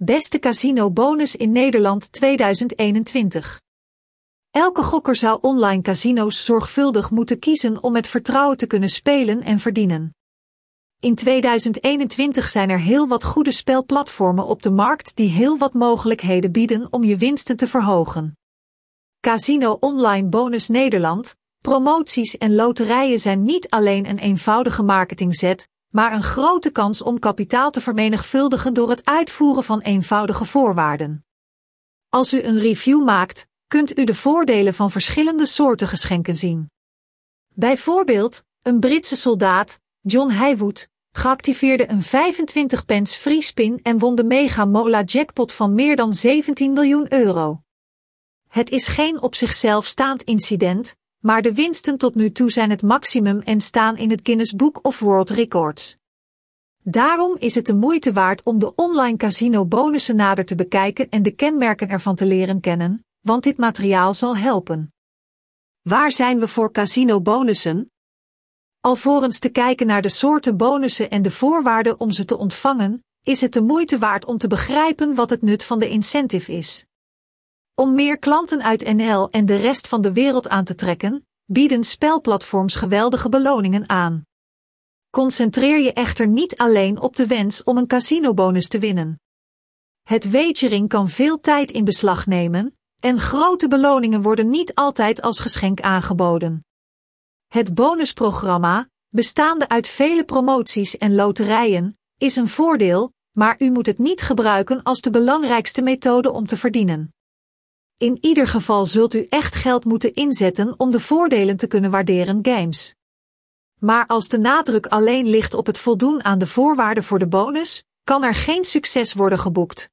Beste casino bonus in Nederland 2021. Elke gokker zou online casino's zorgvuldig moeten kiezen om met vertrouwen te kunnen spelen en verdienen. In 2021 zijn er heel wat goede spelplatformen op de markt die heel wat mogelijkheden bieden om je winsten te verhogen. Casino Online Bonus Nederland, promoties en loterijen zijn niet alleen een eenvoudige marketingzet, maar een grote kans om kapitaal te vermenigvuldigen door het uitvoeren van eenvoudige voorwaarden. Als u een review maakt, kunt u de voordelen van verschillende soorten geschenken zien. Bijvoorbeeld, een Britse soldaat, John Haywood, geactiveerde een 25 pence free spin en won de Mega Mola jackpot van meer dan 17 miljoen euro. Het is geen op zichzelf staand incident, maar de winsten tot nu toe zijn het maximum en staan in het Guinness Book of World Records. Daarom is het de moeite waard om de online casino bonussen nader te bekijken en de kenmerken ervan te leren kennen, want dit materiaal zal helpen. Waar zijn we voor casino bonussen? Alvorens te kijken naar de soorten bonussen en de voorwaarden om ze te ontvangen, is het de moeite waard om te begrijpen wat het nut van de incentive is. Om meer klanten uit NL en de rest van de wereld aan te trekken, bieden spelplatforms geweldige beloningen aan. Concentreer je echter niet alleen op de wens om een casinobonus te winnen. Het wagering kan veel tijd in beslag nemen, en grote beloningen worden niet altijd als geschenk aangeboden. Het bonusprogramma, bestaande uit vele promoties en loterijen, is een voordeel, maar u moet het niet gebruiken als de belangrijkste methode om te verdienen. In ieder geval zult u echt geld moeten inzetten om de voordelen te kunnen waarderen games. Maar als de nadruk alleen ligt op het voldoen aan de voorwaarden voor de bonus, kan er geen succes worden geboekt.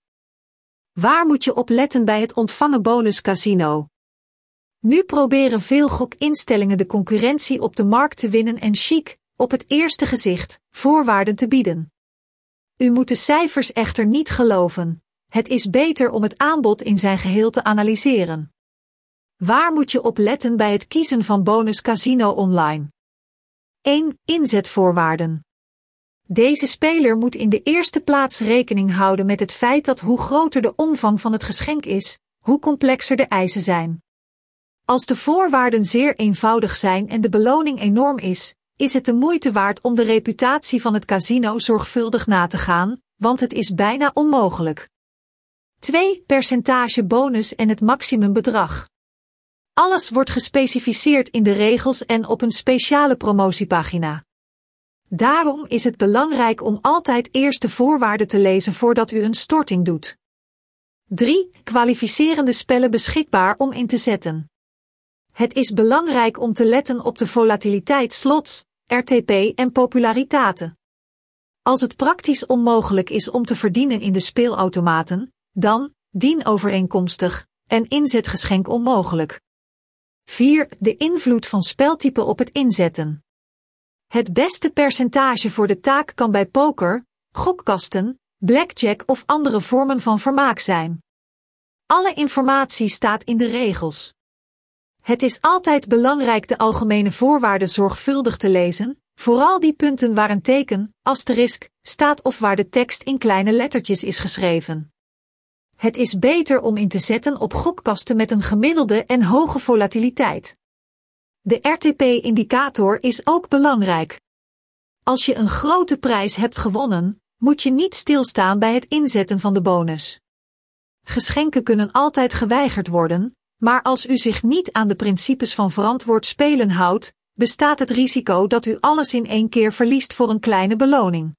Waar moet je op letten bij het ontvangen bonus casino? Nu proberen veel gokinstellingen de concurrentie op de markt te winnen en chic, op het eerste gezicht, voorwaarden te bieden. U moet de cijfers echter niet geloven. Het is beter om het aanbod in zijn geheel te analyseren. Waar moet je op letten bij het kiezen van bonus casino online? 1. Inzetvoorwaarden. Deze speler moet in de eerste plaats rekening houden met het feit dat hoe groter de omvang van het geschenk is, hoe complexer de eisen zijn. Als de voorwaarden zeer eenvoudig zijn en de beloning enorm is, is het de moeite waard om de reputatie van het casino zorgvuldig na te gaan, want het is bijna onmogelijk. 2. Percentage bonus en het maximumbedrag. Alles wordt gespecificeerd in de regels en op een speciale promotiepagina. Daarom is het belangrijk om altijd eerst de voorwaarden te lezen voordat u een storting doet. 3. Kwalificerende spellen beschikbaar om in te zetten. Het is belangrijk om te letten op de volatiliteit slots, RTP en populariteiten. Als het praktisch onmogelijk is om te verdienen in de speelautomaten, dan, dienovereenkomstig, en inzetgeschenk onmogelijk. 4. De invloed van speltype op het inzetten. Het beste percentage voor de taak kan bij poker, gokkasten, blackjack of andere vormen van vermaak zijn. Alle informatie staat in de regels. Het is altijd belangrijk de algemene voorwaarden zorgvuldig te lezen, vooral die punten waar een teken, asterisk, staat of waar de tekst in kleine lettertjes is geschreven. Het is beter om in te zetten op gokkasten met een gemiddelde en hoge volatiliteit. De RTP-indicator is ook belangrijk. Als je een grote prijs hebt gewonnen, moet je niet stilstaan bij het inzetten van de bonus. Geschenken kunnen altijd geweigerd worden, maar als u zich niet aan de principes van verantwoord spelen houdt, bestaat het risico dat u alles in één keer verliest voor een kleine beloning.